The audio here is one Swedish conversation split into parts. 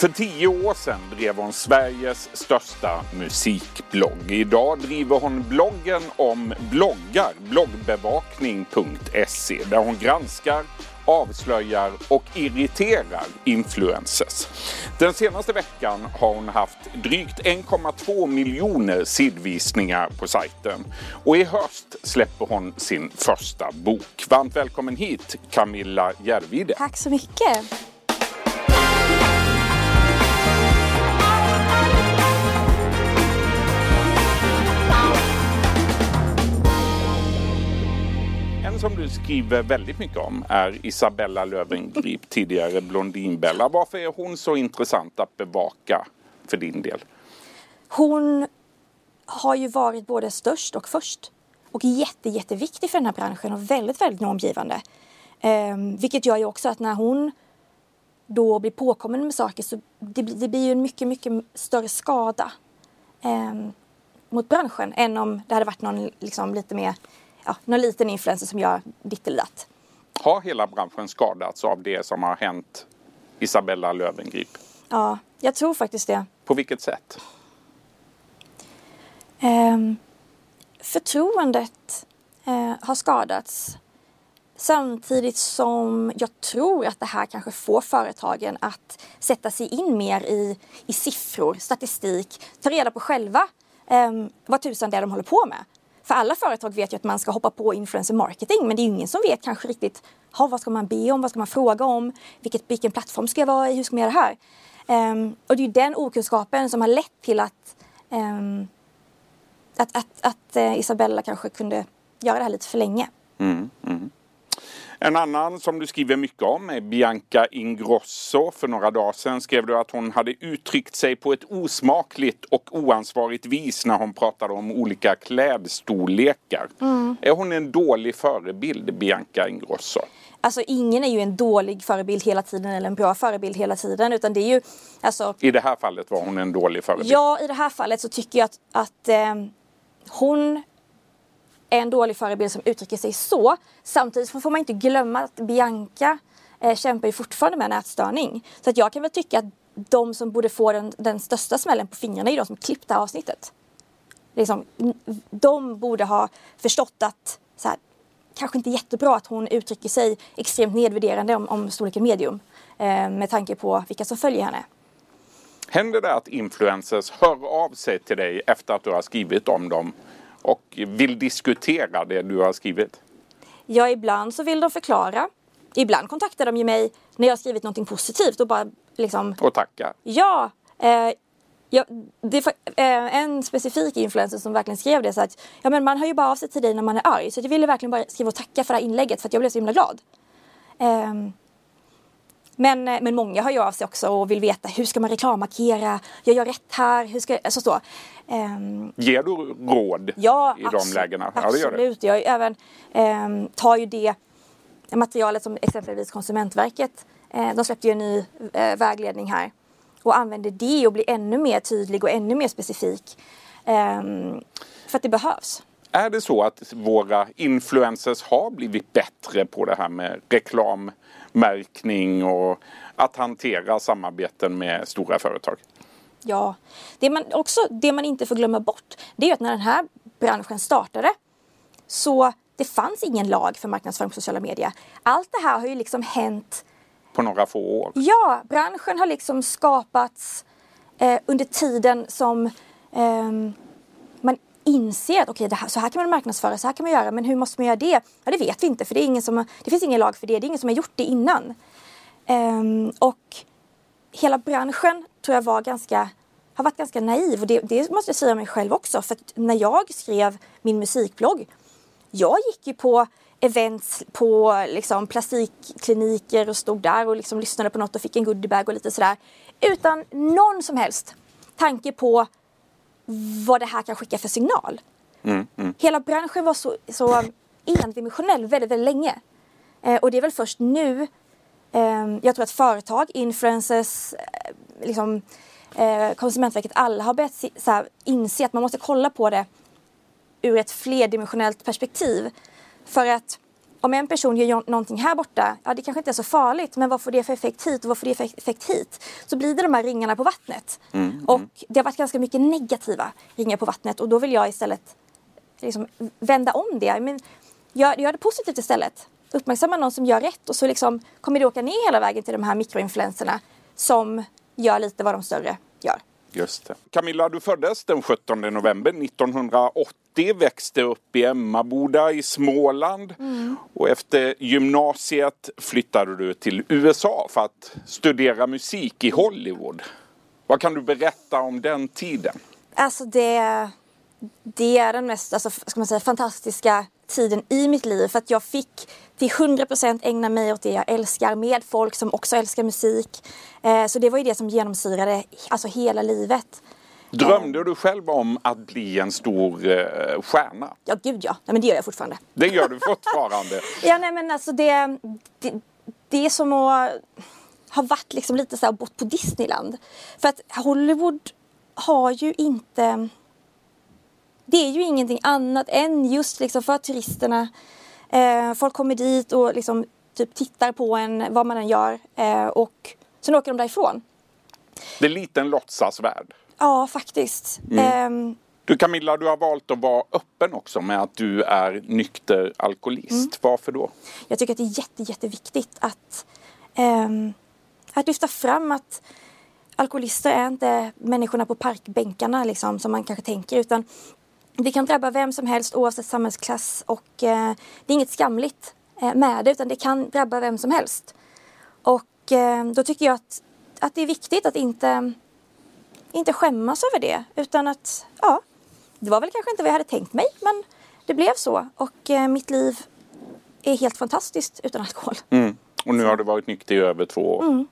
För tio år sedan drev hon Sveriges största musikblogg. Idag driver hon bloggen om bloggar, bloggbevakning.se, där hon granskar, avslöjar och irriterar influencers. Den senaste veckan har hon haft drygt 1,2 miljoner sidvisningar på sajten. Och i höst släpper hon sin första bok. Varmt välkommen hit Camilla Järvide. Tack så mycket. Som du skriver väldigt mycket om är Isabella Löwengrip, tidigare Blondinbella. Varför är hon så intressant att bevaka för din del? Hon har ju varit både störst och först. Och jätte, jätteviktig för den här branschen och väldigt, väldigt normgivande. Ehm, vilket gör ju också att när hon då blir påkommen med saker så det, det blir ju en mycket, mycket större skada ehm, mot branschen än om det hade varit någon liksom, lite mer ja, någon liten influencer som gör ditt eller datt. Har hela branschen skadats av det som har hänt Isabella Löwengrip? Ja, jag tror faktiskt det. På vilket sätt? Um, förtroendet uh, har skadats samtidigt som jag tror att det här kanske får företagen att sätta sig in mer i, i siffror, statistik, ta reda på själva um, vad tusan det är de håller på med. För alla företag vet ju att man ska hoppa på influencer marketing men det är ju ingen som vet kanske riktigt ha, vad ska man be om, vad ska man fråga om, vilket, vilken plattform ska jag vara i, hur ska man göra det här? Um, och det är ju den okunskapen som har lett till att, um, att, att, att uh, Isabella kanske kunde göra det här lite för länge. Mm, mm. En annan som du skriver mycket om är Bianca Ingrosso. För några dagar sedan skrev du att hon hade uttryckt sig på ett osmakligt och oansvarigt vis när hon pratade om olika klädstorlekar. Mm. Är hon en dålig förebild, Bianca Ingrosso? Alltså ingen är ju en dålig förebild hela tiden eller en bra förebild hela tiden utan det är ju alltså... I det här fallet var hon en dålig förebild? Ja, i det här fallet så tycker jag att, att eh, hon är en dålig förebild som uttrycker sig så. Samtidigt får man inte glömma att Bianca eh, kämpar ju fortfarande med nätstörning. Så att jag kan väl tycka att de som borde få den, den största smällen på fingrarna är de som klippte avsnittet. Liksom, de borde ha förstått att så här, kanske inte jättebra att hon uttrycker sig extremt nedvärderande om, om storleken medium eh, med tanke på vilka som följer henne. Händer det att influencers hör av sig till dig efter att du har skrivit om dem och vill diskutera det du har skrivit? Ja, ibland så vill de förklara. Ibland kontaktar de ju mig när jag har skrivit någonting positivt och bara liksom... Och tacka? Ja! Eh, ja det eh, en specifik influencer som verkligen skrev det så att ja, men man hör ju bara av sig till dig när man är arg. Så jag ville verkligen bara skriva och tacka för det här inlägget för att jag blev så himla glad. Eh, men, eh, men många hör ju av sig också och vill veta hur ska man reklammarkera? Jag gör rätt här. Hur ska, alltså så. Um, Ger du råd ja, i de lägena? Ja, absolut. Jag även, um, tar ju det materialet som exempelvis Konsumentverket, uh, de släppte ju en ny uh, vägledning här och använder det och blir ännu mer tydlig och ännu mer specifik. Um, för att det behövs. Är det så att våra influencers har blivit bättre på det här med reklammärkning och att hantera samarbeten med stora företag? Ja, det man, också, det man inte får glömma bort det är att när den här branschen startade så det fanns ingen lag för marknadsföring på sociala medier. Allt det här har ju liksom hänt på några få år. Ja, branschen har liksom skapats eh, under tiden som eh, inser att okej, okay, så här kan man marknadsföra, så här kan man göra, men hur måste man göra det? Ja, det vet vi inte, för det, är ingen som, det finns ingen lag för det, det är ingen som har gjort det innan. Um, och hela branschen tror jag var ganska, har varit ganska naiv och det, det måste jag säga mig själv också. För när jag skrev min musikblogg, jag gick ju på events på liksom, plastikkliniker och stod där och liksom lyssnade på något och fick en goodiebag och lite sådär. Utan någon som helst tanke på vad det här kan skicka för signal. Mm, mm. Hela branschen var så, så endimensionell väldigt, väldigt länge. Eh, och det är väl först nu Ehm, jag tror att företag, influencers, eh, liksom, eh, Konsumentverket, alla har börjat så här, inse att man måste kolla på det ur ett flerdimensionellt perspektiv. För att om en person gör någonting här borta, ja det kanske inte är så farligt, men vad får det för effekt hit och vad får det för effekt hit? Så blir det de här ringarna på vattnet. Mm, och det har varit ganska mycket negativa ringar på vattnet och då vill jag istället liksom vända om det. Men gör, gör det positivt istället. Uppmärksamma någon som gör rätt och så liksom kommer det åka ner hela vägen till de här mikroinfluenserna som gör lite vad de större gör. Just det. Camilla, du föddes den 17 november 1980, växte upp i Emmaboda i Småland mm. och efter gymnasiet flyttade du till USA för att studera musik i Hollywood. Vad kan du berätta om den tiden? Alltså det, det är den mest alltså, ska man säga, fantastiska tiden i mitt liv för att jag fick till 100% ägna mig åt det jag älskar med folk som också älskar musik. Eh, så det var ju det som genomsyrade alltså hela livet. Drömde du själv om att bli en stor eh, stjärna? Ja, gud ja. Nej, men det gör jag fortfarande. Det gör du fortfarande? ja, nej men alltså det, det, det är som att ha varit liksom lite så här bort på Disneyland. För att Hollywood har ju inte det är ju ingenting annat än just liksom för turisterna. Eh, folk kommer dit och liksom typ tittar på en, vad man än gör. Eh, och sen åker de därifrån. Det är lite en låtsasvärld. Ja, faktiskt. Mm. Eh, du Camilla, du har valt att vara öppen också med att du är nykter alkoholist. Mm. Varför då? Jag tycker att det är jätte, jätteviktigt att, um, att lyfta fram att alkoholister är inte människorna på parkbänkarna liksom, som man kanske tänker utan det kan drabba vem som helst oavsett samhällsklass och eh, det är inget skamligt eh, med det utan det kan drabba vem som helst. Och eh, då tycker jag att, att det är viktigt att inte, inte skämmas över det utan att, ja, det var väl kanske inte vad jag hade tänkt mig men det blev så och eh, mitt liv är helt fantastiskt utan alkohol. Mm. Och nu har du varit nykter i över två år. Mm.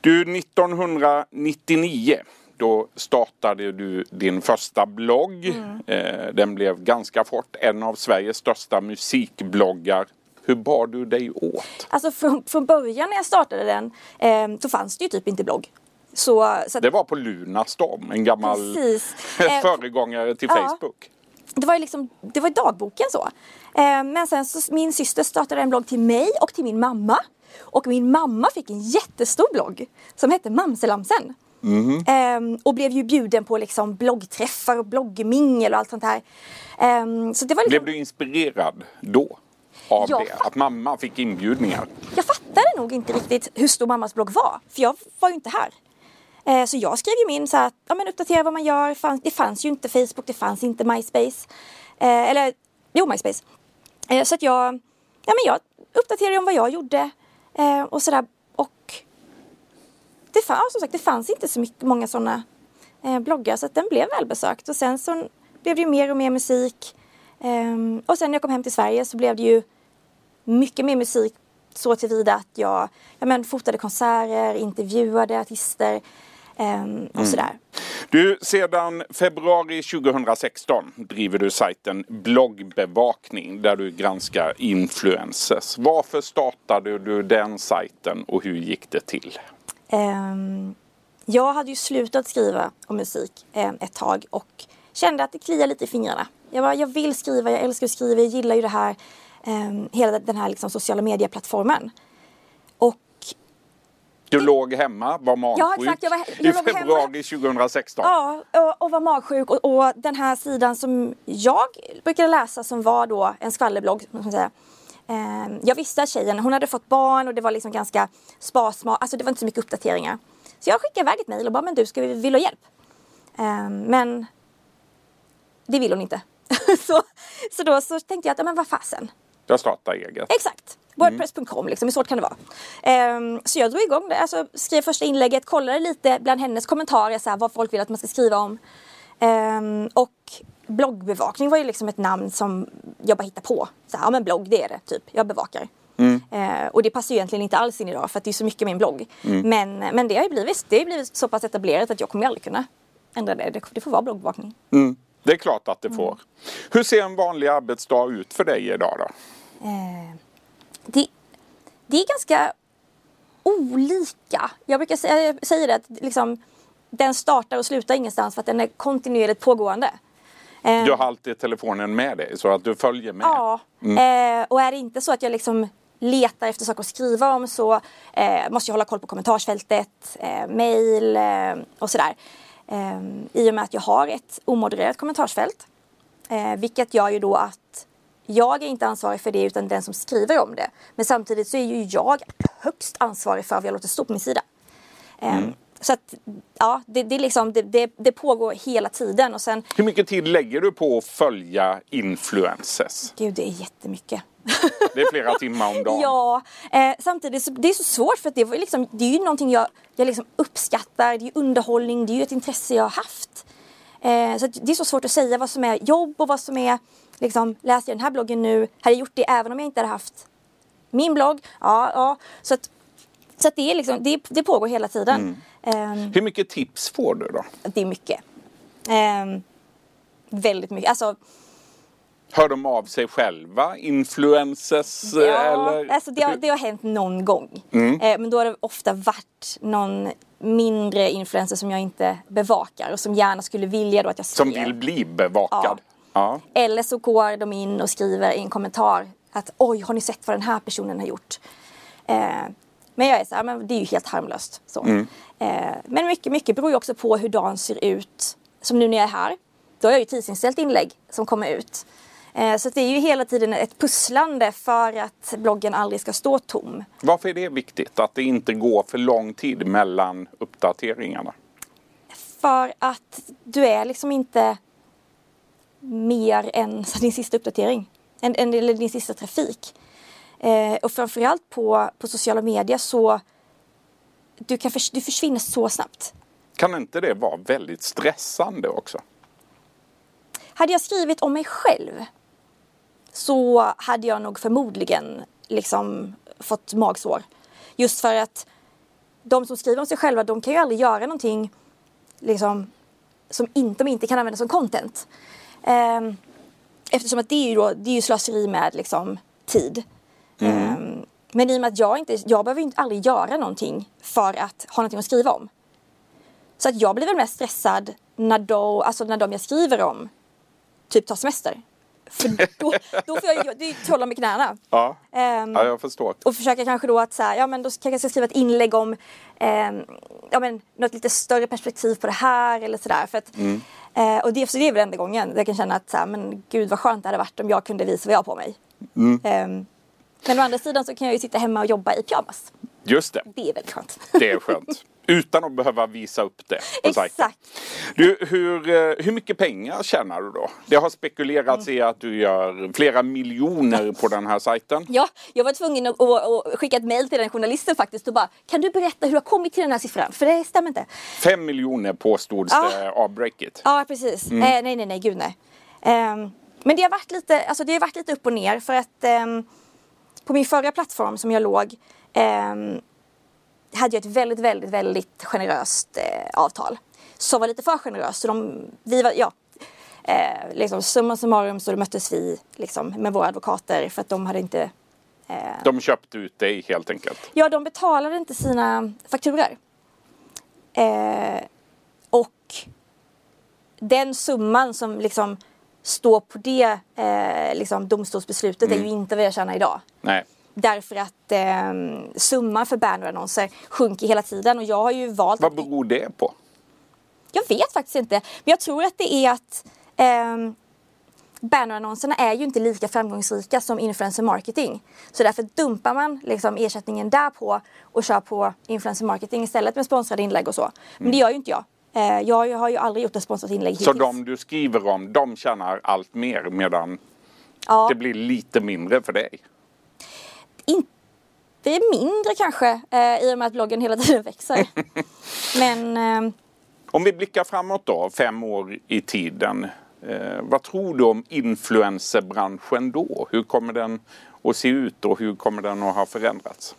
Du, 1999 då startade du din första blogg. Mm. Eh, den blev ganska fort en av Sveriges största musikbloggar. Hur bar du dig åt? Alltså från, från början när jag startade den eh, så fanns det ju typ inte blogg. Så, så att... Det var på Lunarstorm, en gammal eh, föregångare till ja. Facebook. Det var ju liksom, det var dagboken så. Eh, men sen så min syster startade en blogg till mig och till min mamma. Och min mamma fick en jättestor blogg som hette Mamselamsen. Mm. Um, och blev ju bjuden på liksom bloggträffar och bloggmingel och allt sånt här. Um, så det var liksom... Blev du inspirerad då? Av jag det? Att mamma fick inbjudningar? Jag fattade nog inte riktigt hur stor mammas blogg var. För jag var ju inte här. Uh, så jag skrev ju min så att ja, men uppdatera vad man gör. Det fanns ju inte Facebook, det fanns inte MySpace. Uh, eller jo, MySpace. Uh, så att jag, ja, men jag uppdaterade om vad jag gjorde. och sådär det, fanns, som sagt, det fanns inte så mycket, många sådana eh, bloggar så att den blev välbesökt. Och sen så blev det ju mer och mer musik. Um, och sen när jag kom hem till Sverige så blev det ju mycket mer musik så tillvida att jag, jag men, fotade konserter, intervjuade artister um, och mm. sådär. Du, sedan februari 2016 driver du sajten Bloggbevakning där du granskar influencers. Varför startade du den sajten och hur gick det till? Um, jag hade ju slutat skriva om musik um, ett tag och kände att det kliade lite i fingrarna. Jag, bara, jag vill skriva, jag älskar att skriva, jag gillar ju det här, um, hela den här liksom, sociala medieplattformen. Och du låg hemma, var magsjuk ja, exakt, jag var, jag i februari hemma. 2016. Ja, och, och var magsjuk och, och, den här sidan som jag brukade läsa som var då en skvallerblogg, man säga, Eh, jag visste att tjejen, hon hade fått barn och det var liksom ganska sparsmak, alltså det var inte så mycket uppdateringar. Så jag skickade iväg ett mejl och bara, men du, ska vi, vill du ha hjälp? Eh, men det vill hon inte. så, så då så tänkte jag att, men vad fasen. Jag startar eget. Exakt. Wordpress.com, liksom, hur svårt kan det vara? Um, så jag drog igång det, alltså, skrev första inlägget, kollade lite bland hennes kommentarer så här, vad folk vill att man ska skriva om. Um, och bloggbevakning var ju liksom ett namn som jag bara hittade på. Så här, ja men blogg det är det, typ. Jag bevakar. Mm. Eh, och det passar ju egentligen inte alls in idag för att det är så mycket en blogg. Mm. Men, men det har ju blivit, det har blivit så pass etablerat att jag kommer aldrig kunna ändra det. Det, det får vara bloggbevakning. Mm. Det är klart att det får. Mm. Hur ser en vanlig arbetsdag ut för dig idag då? Eh, det, det är ganska olika. Jag brukar säga, jag säger det att liksom, den startar och slutar ingenstans för att den är kontinuerligt pågående. Eh, Du har alltid telefonen med dig så att du följer med. Ja, eh, och är det inte så att jag liksom letar efter saker att skriva om så eh, måste jag hålla koll på kommentarsfältet, mail eh, och sådär. I och med att jag har ett omodererat kommentarsfält. Vilket gör ju då att jag är inte ansvarig för det utan den som skriver om det. Men samtidigt så är ju jag högst ansvarig för vad jag låter stå på min sida. Eh, Så att ja, det, det, liksom, det, det, pågår hela tiden och sen, Hur mycket tid lägger du på att följa influencers? gud det är jättemycket. Det är flera timmar om dagen. Ja, eh, samtidigt så det är så svårt för att det, var liksom, det är ju någonting jag, jag liksom uppskattar. Det är ju underhållning, det är ju ett intresse jag har haft. Eh, så det är så svårt att säga vad som är jobb och vad som är liksom, läser jag den här bloggen nu, hade jag gjort det även om jag inte hade haft min blogg? Ja, ja. Så att, så det, är liksom, det, det pågår hela tiden. Eh, Hur mycket tips får du då? det är mycket. Eh, väldigt mycket. Alltså, Hör de av sig själva? Influencers? Ja, eller? alltså det, har, det har hänt någon gång. Mm. Eh, men då har det ofta varit någon mindre influencer som jag inte bevakar och som gärna skulle vilja då att jag Som skriver. vill bli bevakad? Ja. Eller så går de in och skriver i en kommentar att oj, har ni sett vad den här personen har gjort? Eh, men jag är så här, men det är ju helt harmlöst. Så. Mm. Eh, men mycket, mycket beror ju också på hur dagen ser ut. Som nu när jag är här. Då har jag ju tidsinställt inlägg som kommer ut. Eh, så det är ju hela tiden ett pusslande för att bloggen aldrig ska stå tom. Varför är det viktigt att det inte går för lång tid mellan uppdateringarna? För att du är liksom inte mer än din sista uppdatering. En, en, eller din sista trafik. Eh, och framförallt på, på sociala medier så du, kan förs- du försvinner så snabbt. Kan inte det vara väldigt stressande också? Hade jag skrivit om mig själv så hade jag nog förmodligen liksom fått magsår. Just för att de som skriver om sig själva de kan ju aldrig göra någonting liksom, som inte, de inte kan använda som content. Ehm, eftersom att det är ju, då, det är ju slöseri med liksom, tid. Ehm, men i och med att jag inte, jag behöver inte aldrig göra någonting för att ha någonting att skriva om. Så att jag blir väl mest stressad när, då, alltså när de jag skriver om typ tar semester. För då, då får jag ju trolla med knäna. Ja, Ehm, ja jag förstår. och försöka kanske då att så här, ja men då kanske jag ska skriva ett inlägg om ehm, ja, men, något lite större perspektiv på det här eller sådär. För att, eh, och det, så det är väl enda gången jag kan känna att så här, men gud vad skönt det hade varit om jag kunde visa vad jag har på mig. Ehm, men å andra sidan så kan jag ju sitta hemma och jobba i pyjamas. Just det, Det är väldigt skönt. det är skönt. Utan att behöva visa upp det på. Exakt. Du, hur, eh, hur mycket pengar tjänar du då? Det har spekulerats i att du gör flera miljoner på den här sajten. Ja, jag var tvungen att, att, att skicka ett mejl till den journalisten faktiskt och bara Kan du berätta hur du har kommit till den här siffran? För det stämmer inte. Fem miljoner påstods Ja. det av Breakit. Ja, precis. Eh, nej, nej, nej, gud nej. Ehm, men det har varit lite, alltså det har varit lite upp och ner för att ehm, på min förra plattform som jag låg ehm, hade jag ett väldigt, väldigt, väldigt generöst eh, avtal. Som var lite för generöst. Så de, vi var, ja, eh, liksom summa summarum så möttes vi liksom, med våra advokater för att de hade inte De köpte ut dig helt enkelt. Ja, de betalade inte sina fakturor. Eh, och den summan som liksom står på det eh, liksom domstolsbeslutet är ju inte vad jag tjänar idag. Nej. Därför att eh, summan för bannerannonser sjunker hela tiden och jag har ju valt Vad beror det på? Jag vet faktiskt inte. Men jag tror att det är att eh, bannerannonserna är ju inte lika framgångsrika som influencer marketing. Så därför dumpar man liksom ersättningen där på och kör på influencer marketing istället med sponsrade inlägg och så. Men det gör ju inte jag. Eh, jag har ju aldrig gjort ett sponsrat inlägg Så hittills. de du skriver om, de tjänar allt mer medan ja, det blir lite mindre för dig? inte mindre kanske eh, i och med att bloggen hela tiden växer. Men eh, Om vi blickar framåt då, fem år i tiden. Eh, vad tror du om influencerbranschen då? Hur kommer den att se ut och hur kommer den att ha förändrats?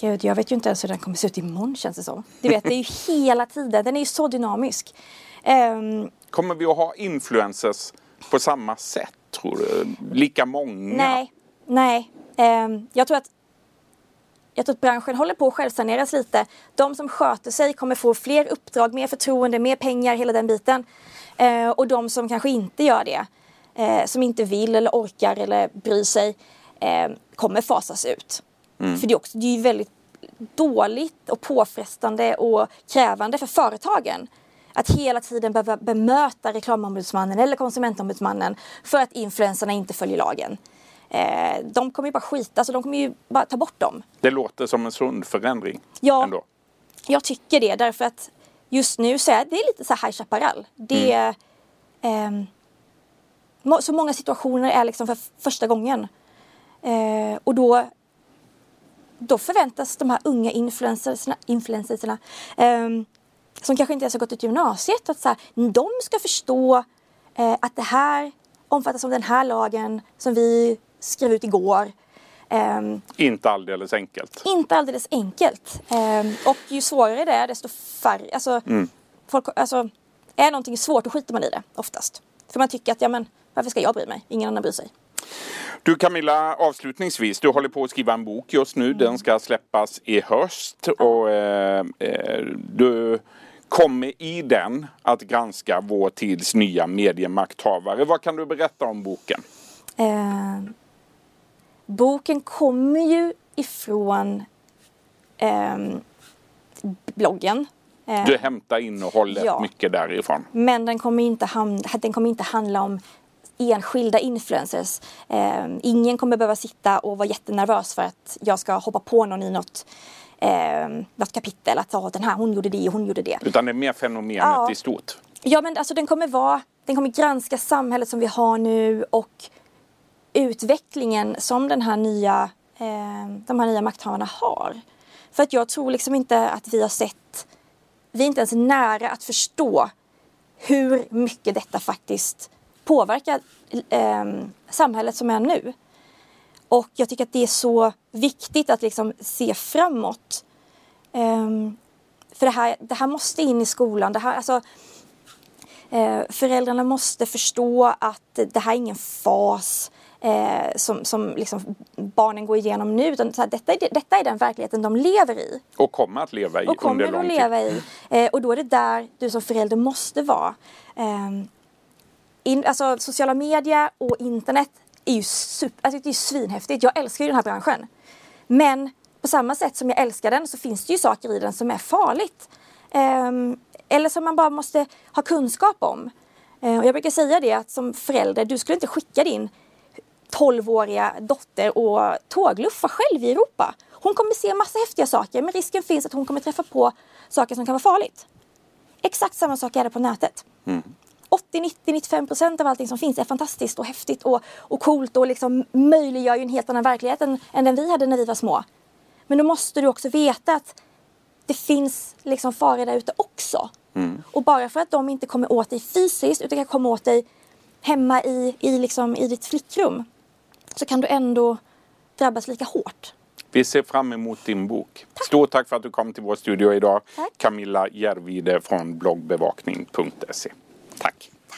Gud, jag vet ju inte ens hur den kommer se ut imorgon känns det som. Du vet, det är ju hela tiden. Den är ju så dynamisk. Ehm, Kommer vi att ha influencers på samma sätt tror du? Lika många? nej, nej. Ehm, jag tror att jag tror att branschen håller på att självsaneras lite. De som sköter sig kommer få fler uppdrag, mer förtroende, mer pengar, hela den biten. Eh, och de som kanske inte gör det, eh, som inte vill eller orkar eller bryr sig, eh, kommer fasas ut. För det är, också, det är ju väldigt dåligt och påfrestande och krävande för företagen att hela tiden behöva bemöta reklamombudsmannen eller konsumentombudsmannen för att influenserna inte följer lagen. Eh, de kommer ju bara skita, så de kommer ju bara ta bort dem. Det låter som en sund förändring. Ja. Ändå. Jag tycker det därför att just nu så är det lite så här High Chaparral. Det är ehm, må- så många situationer är liksom för första gången. Eh, och då, då förväntas de här unga influencersna, influencersna ehm, som kanske inte ens har gått ut gymnasiet att så här, de ska förstå eh, att det här omfattas av den här lagen som vi skrev ut igår. Ehm, Inte alldeles enkelt. inte alldeles enkelt. Ehm, och ju svårare det är desto färre, alltså, folk, alltså är någonting svårt då skiter man i det oftast. För man tycker att, ja men varför ska jag bry mig? Ingen annan bryr sig. Du Camilla, avslutningsvis. Du håller på att skriva en bok just nu. Den ska släppas i höst. Och, eh, eh, du kommer i den att granska vår tids nya mediemakthavare. Vad kan du berätta om boken? Ehm, boken kommer ju ifrån ehm, bloggen. Ehm, Du hämtar innehållet Ja. mycket därifrån. Men den kommer inte, ham- den kommer inte handla om enskilda influencers. Eh, ingen kommer behöva sitta och vara jättenervös för att jag ska hoppa på någon i något, eh, något kapitel. Att oh, den här, hon gjorde det och hon gjorde det. Utan det är mer fenomenet Ja. i stort. Ja men alltså den kommer vara, den kommer granska samhället som vi har nu och utvecklingen som den här nya, eh, de här nya makthavarna har. För att jag tror liksom inte att vi har sett, vi är inte ens nära att förstå hur mycket detta faktiskt påverkar eh, samhället som är nu. Och jag tycker att det är så viktigt att liksom se framåt. Ehm, för det här, det här måste in i skolan. Det här, alltså, eh, föräldrarna måste förstå att det här är ingen fas eh, som, som liksom barnen går igenom nu. Utan så här, detta, är, det- detta är den verkligheten de lever i Och kommer att leva i och kommer under lång att tid. leva i. Eh, och då är det där du som förälder måste vara. In, alltså, sociala medier och internet är ju, super, alltså, det är ju svinhäftigt. Jag älskar ju den här branschen. Men på samma sätt som jag älskar den så finns det ju saker i den som är farligt. Um, eller som man bara måste ha kunskap om. Uh, och jag brukar säga det att som förälder, du skulle inte skicka din 12-åriga dotter och tågluffa själv i Europa. Hon kommer se massa häftiga saker men risken finns att hon kommer träffa på saker som kan vara farligt. Exakt samma sak är det på nätet. Mm. 90, 95 procent av allting som finns är fantastiskt och häftigt och, och coolt och liksom möjliggör ju en helt annan verklighet än, än den vi hade när vi var små. Men då måste du också veta att det finns liksom faror där ute också. Och bara för att de inte kommer åt dig fysiskt utan kan komma åt dig hemma i, i, liksom, i ditt flickrum så kan du ändå drabbas lika hårt. Vi ser fram emot din bok. Stort tack för att du kom till vår studio idag. Tack. Camilla Järvide från bloggbevakning.se. Tack.